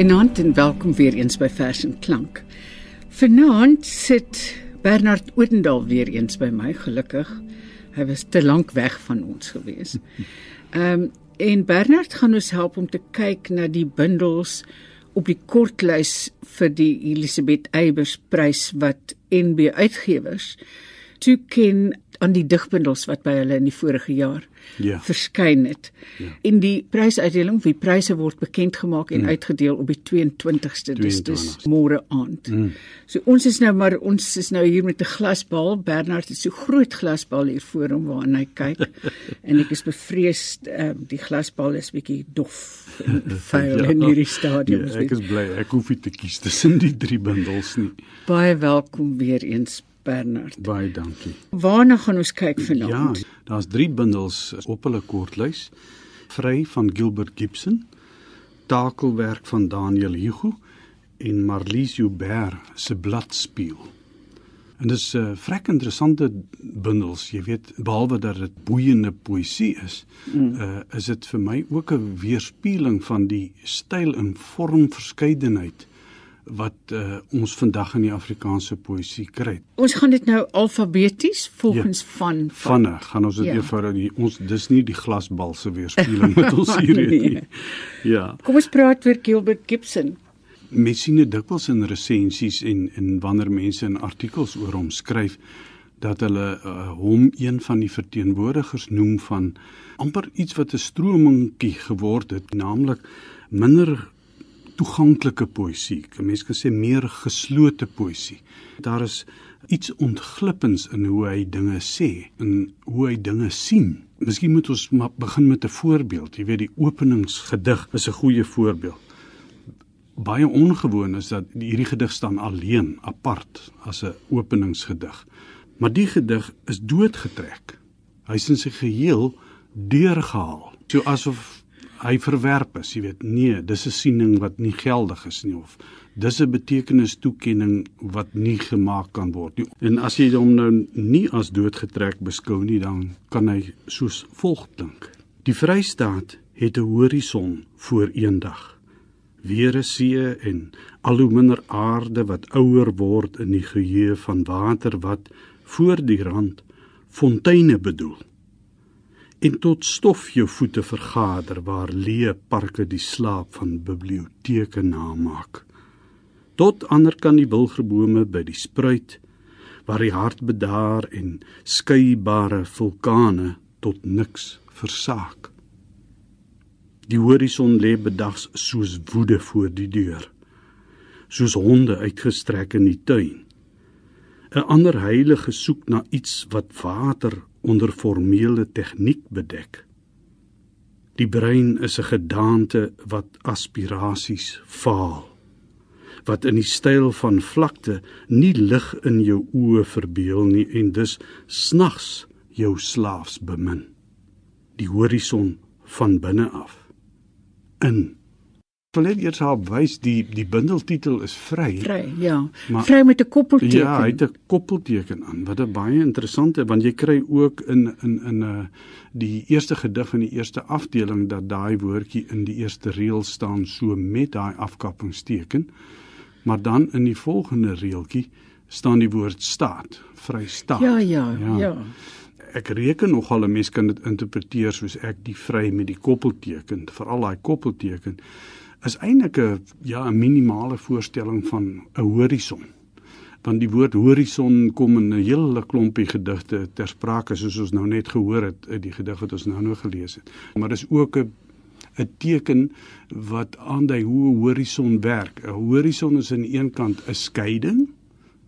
Goeienaand en welkom weer eens by Vers en Klank. Vanaand sit Bernard Odendaal weer eens by my, gelukkig. Hy was te lank weg van ons gewees. Ehm um, en Bernard gaan ons help om te kyk na die bundels op die kortlys vir die Elisabeth Eybers prys wat NB Uitgewers toeken aan die digbundels wat by hulle in die vorige jaar ja. verskyn het. Ja. En die prysuitdeling, die pryse word bekend gemaak en mm. uitgedeel op die 22ste, 22. dis dis môre aand. Mm. So ons is nou maar ons is nou hier met 'n glasbal. Bernard het so groot glasbal hier voor hom waarna hy kyk. en ek is bevrees uh, die glasbal is bietjie dof en vuil ja. in hierdie stadium. Ja, ek is bly ek hoef nie te kies tussen die drie bundels nie. Baie welkom weer eens Bernard. Baie dankie. Waarna gaan ons kyk vanaand? Ja, daar's 3 bundels op hulle kortlys. Vry van Gilbert Gibson, Takelwerk van Daniel Hugo en Marlies Joubert se Bladspieël. En dis 'n uh, vrek interessante bundels, jy weet, behalwe dat dit boeiende poësie is, mm. uh, is dit vir my ook 'n weerspieëling van die styl en vormverskeidenheid wat uh, ons vandag in die Afrikaanse poësie kry. Ons gaan dit nou alfabeties volgens ja, van van vanne gaan ons dit ja. eenvoudig ons dis nie die glasbal se weerspieëling met ons hier het nee. nie. Ja. Kom ons praat oor Gilbert Gibson. Mense sien dit dikwels in resensies en en wanneer mense in artikels oor hom skryf dat hulle uh, hom een van die verteenwoordigers noem van amper iets wat 'n stromingkie geword het, naamlik minder toeganklike poësie. 'n Mens kan sê meer geslote poësie. Daar is iets ontglippends in hoe hy dinge sê en hoe hy dinge sien. Miskien moet ons maar begin met 'n voorbeeld. Jy weet die openingsgedig is 'n goeie voorbeeld. Baie ongewoon is dat hierdie gedig staan alleen, apart as 'n openingsgedig. Maar die gedig is doodgetrek. Hy's in sy geheel deurgehaal. So asof hy verwerp is, jy weet, nee, dis 'n siening wat nie geldig is nie of dis 'n betekenis toekenning wat nie gemaak kan word nie. En as jy hom nou nie as doodgetrek beskou nie, dan kan hy soos volg klink. Die Vrystaat het 'n horison voor eendag. Weer 'n see en al hoe minder aarde wat ouer word in die geheue van water wat voor die rand fonteine bedoel en tot stof jou voete vergader waar leë parke die slaap van biblioteke namaak. Tot ander kan die wilgebome by die spruit waar die hart bedaar en skeybare vulkane tot niks versaak. Die horison lê bedags soos woede voor die deur, soos honde uitgestrek in die tuin. 'n Ander heilige soek na iets wat water onder formele tegniek bedek. Die brein is 'n gedaante wat aspirasies faal wat in die styl van vlakte nie lig in jou oë verbeel nie en dus snags jou slaafs bemin die horison van binne af in wil net eers haar wys die die bundeltitel is vry. Vry, ja. Maar, vry met 'n koppelteken. Ja, hy het 'n koppelteken aan. Wat 'n baie interessante want jy kry ook in in in 'n uh, die eerste gedig in die eerste afdeling dat daai woordjie in die eerste reël staan so met daai afkappingsteken. Maar dan in die volgende reeltjie staan die woord staat, vry staat. Ja, ja, ja. ja. Ek reken nogal 'n mens kan dit interpreteer soos ek die vry met die koppelteken, veral daai koppelteken is eintlik 'n ja, 'n minimale voorstelling van 'n horison. Want die woord horison kom in 'n hele klompie gedigte ter sprake soos ons nou net gehoor het uit die gedig wat ons nou nou gelees het. Maar dis ook 'n 'n teken wat aandui hoe 'n horison werk. 'n Horison is aan een kant 'n skeiding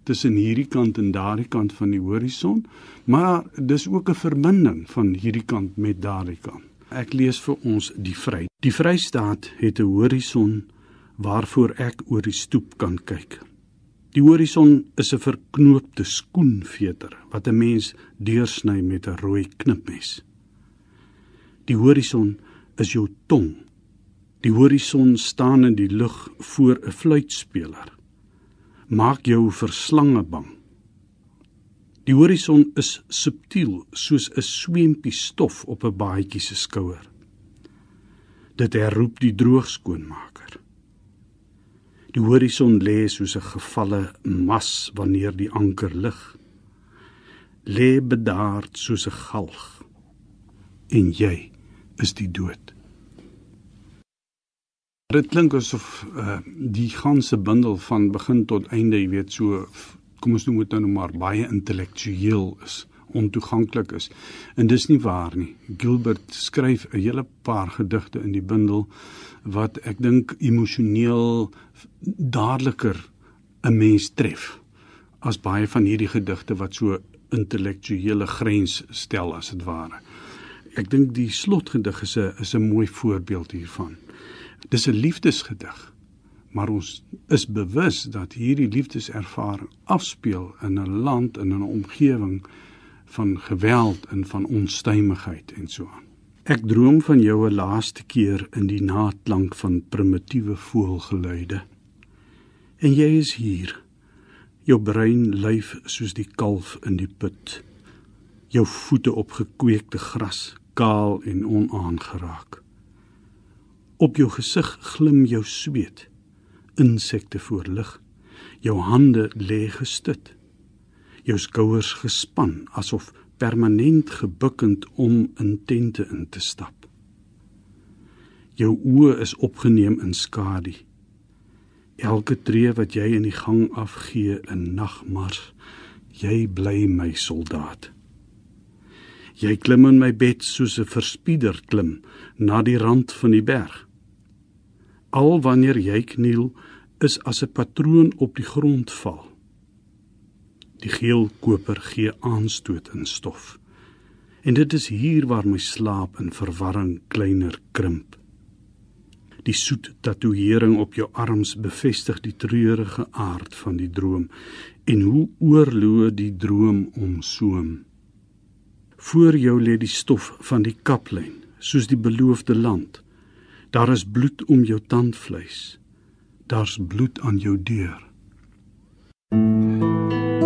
tussen hierdie kant en daardie kant van die horison, maar dis ook 'n verbinding van hierdie kant met daardie kant. Ek lees vir ons die vry. Die Vrystaat het 'n horison waarvoor ek oor die stoep kan kyk. Die horison is 'n verknoopte skoenveter wat 'n mens deursny met 'n rooi knipmes. Die horison is jou tong. Die horison staan in die lug voor 'n fluitspeler. Maak jou verslange bang. Die horison is subtiel soos 'n swempie stof op 'n baadjie se skouer. Dit herroep die droogskoonmaker. Die horison lê soos 'n gevalle mas wanneer die anker lig. Lê bedaard soos 'n galg. En jy is die dood. Dit klink asof uh, die ganse bundel van begin tot einde, jy weet, so kom ons noem dit nou maar baie intellektueel is ontoeganklik is. En dis nie waar nie. Gilbert skryf 'n hele paar gedigte in die bundel wat ek dink emosioneel daadliker 'n mens tref as baie van hierdie gedigte wat so intellektuele grens stel as dit ware. Ek dink die slotgedig is 'n is 'n mooi voorbeeld hiervan. Dis 'n liefdesgedig maar ons is bewus dat hierdie liefdeservaring afspeel in 'n land in 'n omgewing van geweld en van onstuimigheid en so aan. Ek droom van jou 'n laaste keer in die naatklank van primitiewe voelgeluide. En jy is hier. Jou brein lyf soos die kalf in die put. Jou voete op gekweekte gras, kaal en onaangeraak. Op jou gesig glim jou sweet. Insekte voorlig. Jou hande lê gestut jou skouers gespan asof permanent gebukkend om in tente in te stap. Jou oë is opgeneem in skadu. Elke tree wat jy in die gang afgee in nagmars, jy bly my soldaat. Jy klim in my bed soos 'n verspieder klim na die rand van die berg. Al wanneer jy kniel, is as 'n patroon op die grond val. Die geel koper gee aanstoot in stof. En dit is hier waar my slaap in verwarring kleiner krimp. Die soet tatoeëring op jou arms bevestig die treurige aard van die droom en hoe oorloë die droom omsoom. Voor jou lê die stof van die kaplyn, soos die beloofde land. Daar is bloed om jou tandvleis. Daar's bloed aan jou deur. Thank you.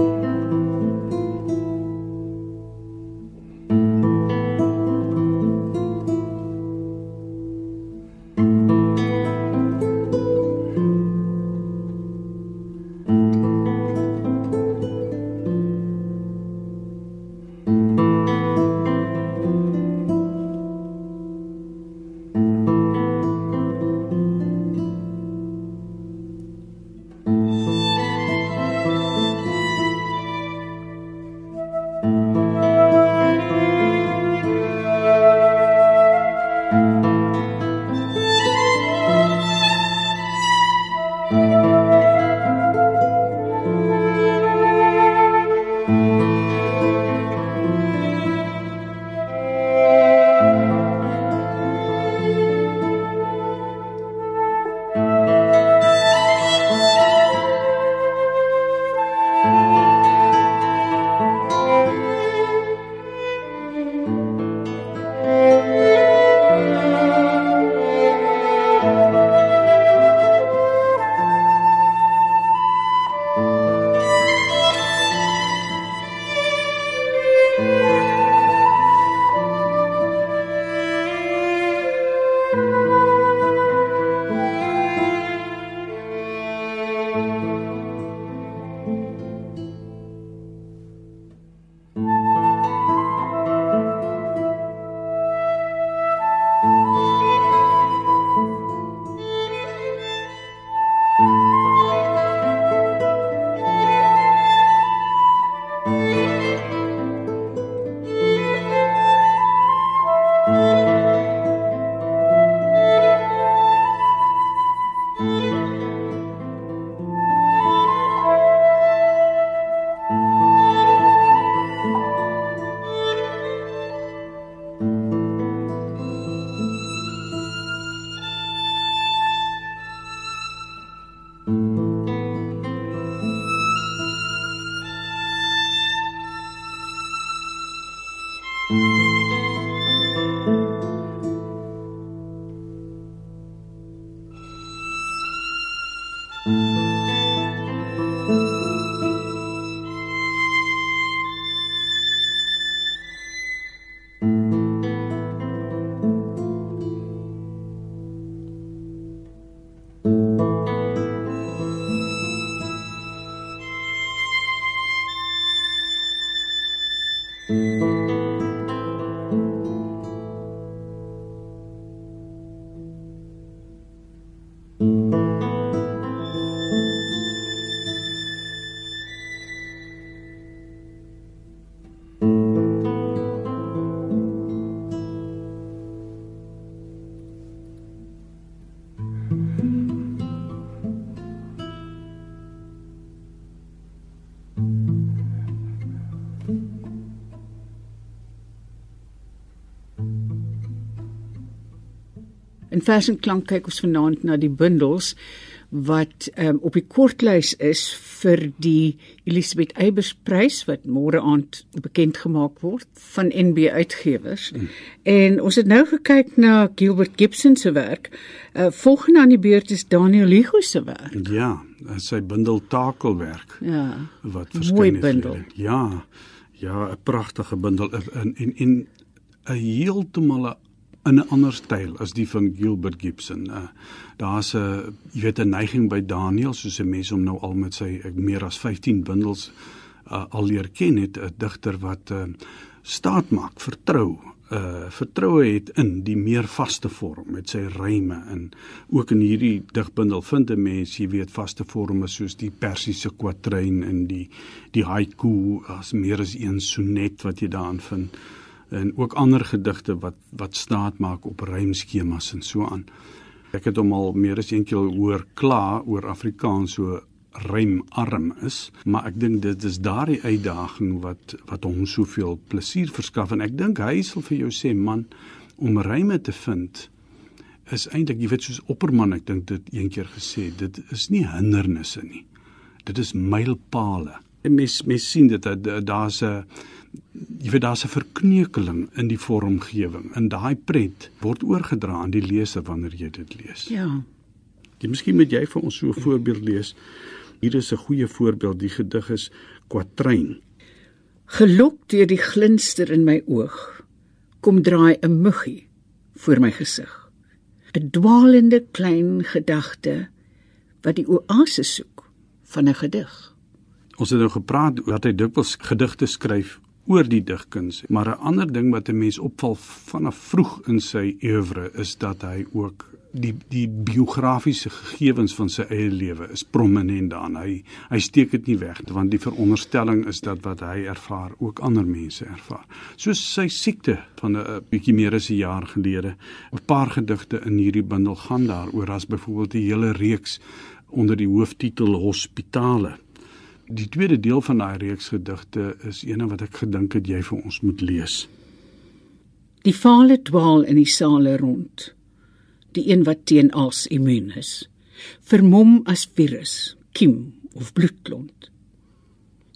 In Vers en Klank kyk ons vanaand na die bundels wat um, op die kortlys is vir die Elisabeth Eybers prys wat môre aand bekend gemaak word van NB Uitgewers. Mm. En ons het nou gekyk na Gilbert Gibson se werk. Uh, volgende aan die beurt is Daniel Ligo se werk. Ja, sy bundel Takelwerk. Ja. Wat Mooi bundel. Ja. Ja, 'n pragtige bundel en en en 'n heeltemal 'n ander styl as die van Gilbert Gibson. Uh, Daar's 'n jy weet 'n neiging by Daniel soos 'n mens om nou al met sy ek meer as 15 bundels uh, al leer ken het 'n digter wat uh, staat maak, vertrou, uh vertroue het in die meer vaste vorm met sy ryme en ook in hierdie digbundel vind 'n mens jy weet vaste forme soos die persiese kwatryn en die die haiku as meer as een sonnet wat jy daarin vind en ook ander gedigte wat wat staat maak op rymskemas en so aan. Ek het hom al meer as een keer hoor kla oor Afrikaans so rymarm is, maar ek dink dit is daardie uitdaging wat wat hom soveel plesier verskaf en ek dink hy sal vir jou sê man om ryme te vind is eintlik jy weet soos opperman ek dink dit eendag gesê dit is nie hindernisse nie. Dit is mylpale. En mens mens sien dit daar's 'n jy weet daar's 'n verkneukeling in die vormgewing en daai pret word oorgedra aan die leser wanneer jy dit lees. Ja. Jy miskien moet jy vir ons so 'n voorbeeld lees. Hier is 'n goeie voorbeeld, die gedig is Kwatryn. Gelok deur die glinster in my oog, kom draai 'n muggie voor my gesig. 'n Dwaalende klein gedagte wat die oase soek van 'n gedig. Ons het nou gepraat oor dat hy dikwels gedigte skryf oor die digkuns. Maar 'n ander ding wat 'n mens opval vanaf vroeg in sy oeuvre is dat hy ook die die biografiese gegevens van sy eie lewe is prominent daarin. Hy hy steek dit nie weg want die veronderstelling is dat wat hy ervaar ook ander mense ervaar. Soos sy siekte van 'n bietjie meer as 'n jaar gelede. 'n Paar gedigte in hierdie bundel gaan daaroor as byvoorbeeld die hele reeks onder die hooftitel Hospitale Die tweede deel van daai reeks gedigte is eene wat ek gedink het jy vir ons moet lees. Die vale dwaal in die sale rond. Die een wat teen als immuun is, vermom as virus, kiem of bloedklont.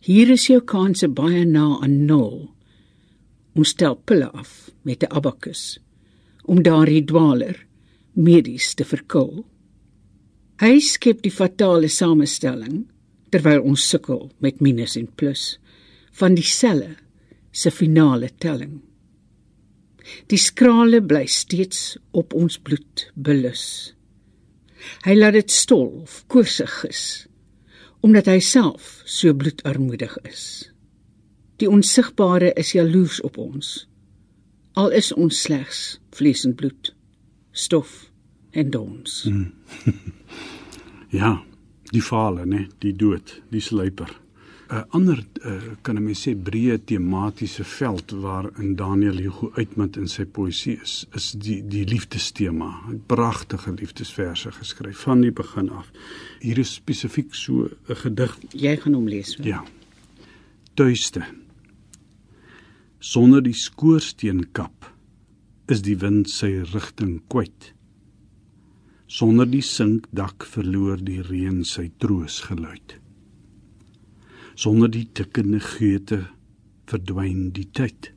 Hier is jou kanse baie na aan nul. Ons stel pille af met 'n abakus om daardie dwaler medies te verkil. Hy skep die fatale samestelling terwyl ons sukkel met minus en plus van die selle se finale telling. Die skrale bly steeds op ons bloed belus. Hy laat dit stol of koorsig is omdat hy self so bloedarmoedig is. Die onsigbare is jaloers op ons. Al is ons slegs vlees en bloed, stof en dons. Mm. ja die fale nê die dood die sluiper 'n ander uh, kan ek sê breë tematiese veld waarin Daniel Hugo uitmunt in sy poësie is is die die liefdestema. Pragtige liefdesverse geskryf van die begin af. Hier is spesifiek so 'n gedig. Jy gaan hom lees hoor. ja. Tuiste. Sonder die skoorsteenkap is die wind sy rigting kwyt Sonder die sinkdak verloor die reën sy troos geluid. Sonder die tikkende geute verdwyn die tyd.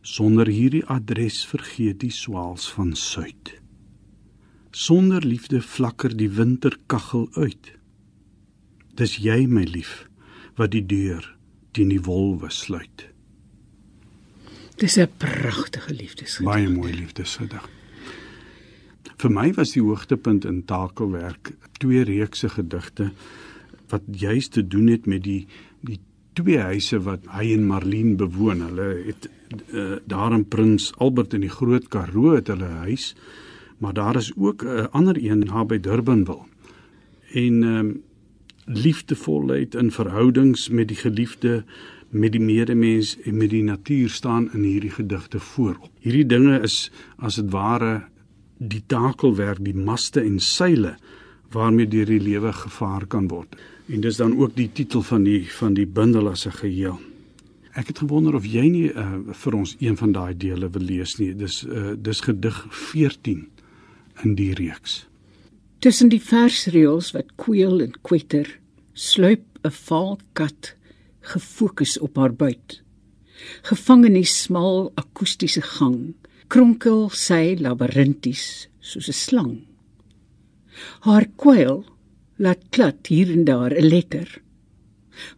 Sonder hierdie adres vergeet die swaals van suid. Sonder liefde flakker die winterkaggel uit. Dis jy my lief wat die deur teen die wolwe sluit. Dis 'n pragtige liefdesgedig. Baie mooi liefdesgedig. Vir my was die hoogtepunt in takelwerk twee reekse gedigte wat juist te doen het met die die twee huise wat hy en Marlene bewoon. Hulle het uh, daar in Prins Albert in die Groot Karoo het hulle huis, maar daar is ook 'n uh, ander een naby Durbanville. En ehm uh, liefdevolheid in verhoudings met die geliefde met die medemens en met die natuur staan in hierdie gedigte voorop. Hierdie dinge is as dit ware die takelwerk, die maste en seile waarmee deur die lewe gevaar kan word. En dis dan ook die titel van die van die bundel as 'n geheel. Ek het gewonder of jy nie uh, vir ons een van daai dele wil lees nie. Dis uh, dis gedig 14 in die reeks. Tussen die versreëls wat kweel en kwetter, sluip 'n valkat gefokus op haar buit. Gevang in die smal akoestiese gang, kronkel sy labirinties soos 'n slang. Haar kwyl laat klad hier en daar 'n letter,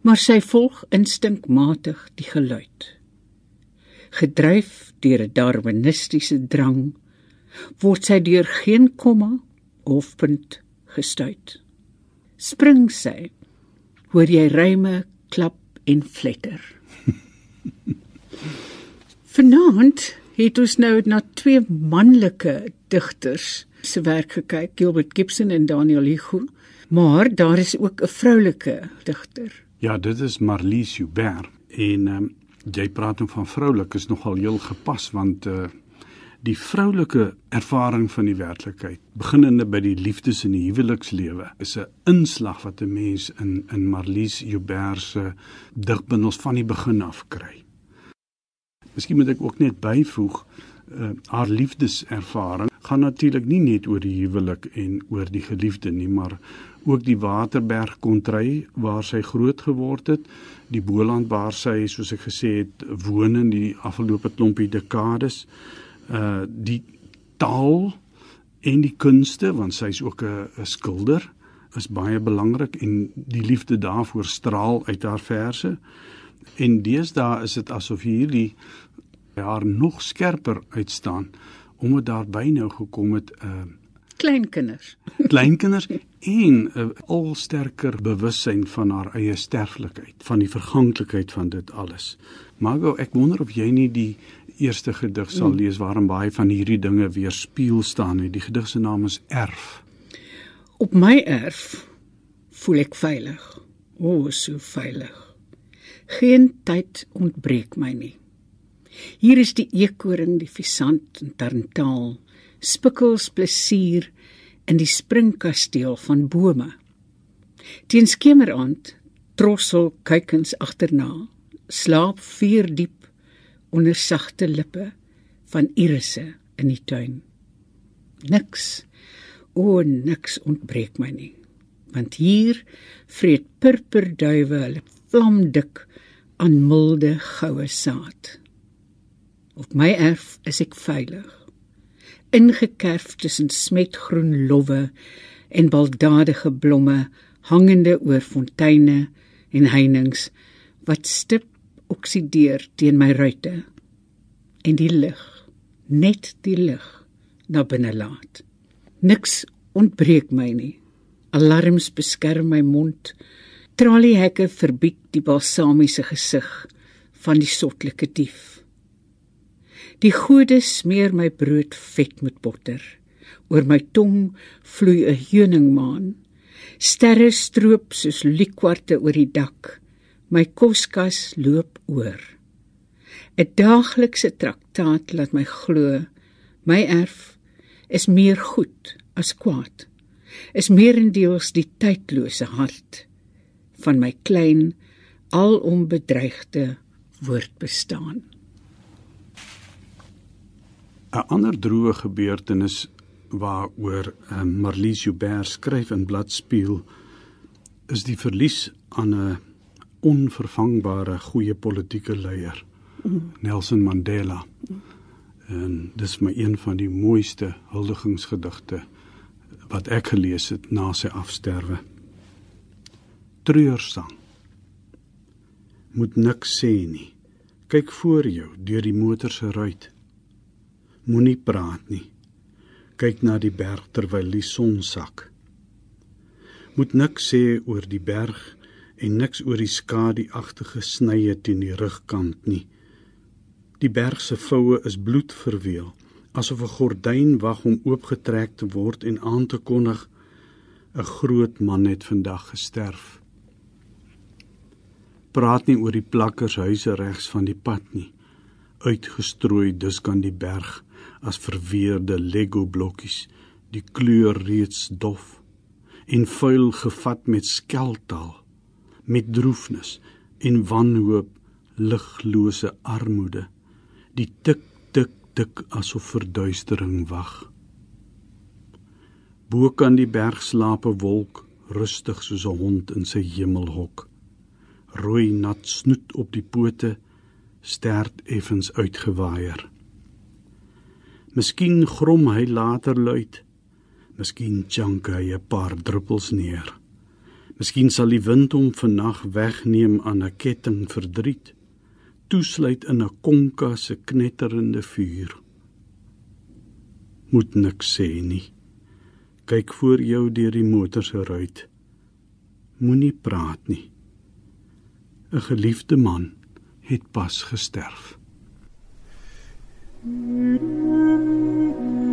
maar sy volg instinkmatig die geluid. Gedryf deur 'n darwinistiese drang, word sy deur geen komma of punt gestuit. Spring sy, hoor jy ryme klap en fletter. Vanaand het ons nou na twee manlike digters se werk gekyk, Gilbert Gibson en Daniel Hugo, maar daar is ook 'n vroulike digter. Ja, dit is Marlies Joubert en ehm um, jy praat nou van vroulik is nogal heel gepas want uh die vroulike ervaring van die werklikheid beginnende by die liefdes en die huwelikslewe is 'n inslag wat 'n mens in in Marlies Joubert se digbundels van die begin af kry. Miskien moet ek ook net byvoeg uh, haar liefdeservaring gaan natuurlik nie net oor die huwelik en oor die geliefde nie, maar ook die Waterberg kontry waar sy groot geword het, die Boland waar sy soos ek gesê het woon in die afgelope klompie dekades uh die taal en die kunste want sy's ook 'n skilder is baie belangrik en die liefde daarvoor straal uit haar verse. En deesdae is dit asof hierdie haar nog skerper uitstaan omdat daarby nou gekom het 'n uh, kleinkinders. kleinkinders en 'n uh, al sterker bewussyn van haar eie sterflikheid, van die verganklikheid van dit alles. Maar ek wonder of jy nie die eerste gedig sal lees waarin baie van hierdie dinge weer speel staan nie. Die gedig se naam is Erf. Op my erf voel ek veilig. O, oh, so veilig. Geen tyd ontbreek my nie. Hier is die eekoring, die visant en tarntaal, spikkels plesier in die springkasteel van bome. Teen skemeraand trossel kykens agterna, slaap vier diep onder sagte lippe van irisse in die tuin. Niks, o niks ontbreek my nie, want hier vreet purperduwe hulle vlamdik aan milde goue saad. Op my erf is ek veilig, ingekerf tussen smetgroen lowwe en baldadige blomme hangende oor fonteine en heininge wat stip oksideer teen my ruite en die lig net die lig na binne laat niks ontbreek my nie alarms beskerm my mond traliehekke verbied die balsamiese gesig van die sotlike dief. Die gode smeer my brood vet met botter. Oor my tong vloei 'n heuningmaan. Sterre stroop soos liekwarte oor die dak. My koskas loop oor. 'n Daaglikse traktaat laat my glo my erf is meer goed as kwaad. Is meerendeels die tydlose hart van my klein alom bedreigde woord bestaan. 'n Ander droë gebeurtenis waaroor um, Marlies Joubert skryf in Bladspieel is die verlies aan 'n onvervangbare goeie politieke leier Nelson Mandela. En dis my een van die mooiste huldigingsgedigte wat ek gelees het na sy afsterwe. Treursang. Moet niks sê nie. Kyk voor jou deur die motor se ruit. Moenie praat nie. Kyk na die berg terwyl die son sak. Moet niks sê oor die berg en niks oor die skadu-agtige snye teen die rugkant nie. Die berg se voue is bloedverweel, asof 'n gordyn wag om oopgetrek te word en aan te kondig 'n groot man het vandag gesterf. Praat nie oor die plakkershuise regs van die pad nie, uitgestrooi dus kan die berg as verweerde Lego blokkies, die kleur reeds dof en vuil gevat met skeltaal met droefnis en wanhoop liglose armoede. Die tik tik tik asof verduistering wag. Bo kan die berg slaap 'n wolk, rustig soos 'n hond in sy hemelhok. Rooi nat snoet op die pote, stert effens uitgewaier. Miskien grom hy later luid. Miskien chunk hy 'n paar druppels neer. Miskien sal die wind hom vannag wegneem aan 'n ketting verdriet, toesluit in 'n konka se knetterende vuur. Moet niks sê nie. Kyk voor jou deur die motor se ruit. Moenie praat nie. 'n Geliefde man het pas gesterf. Mm -hmm.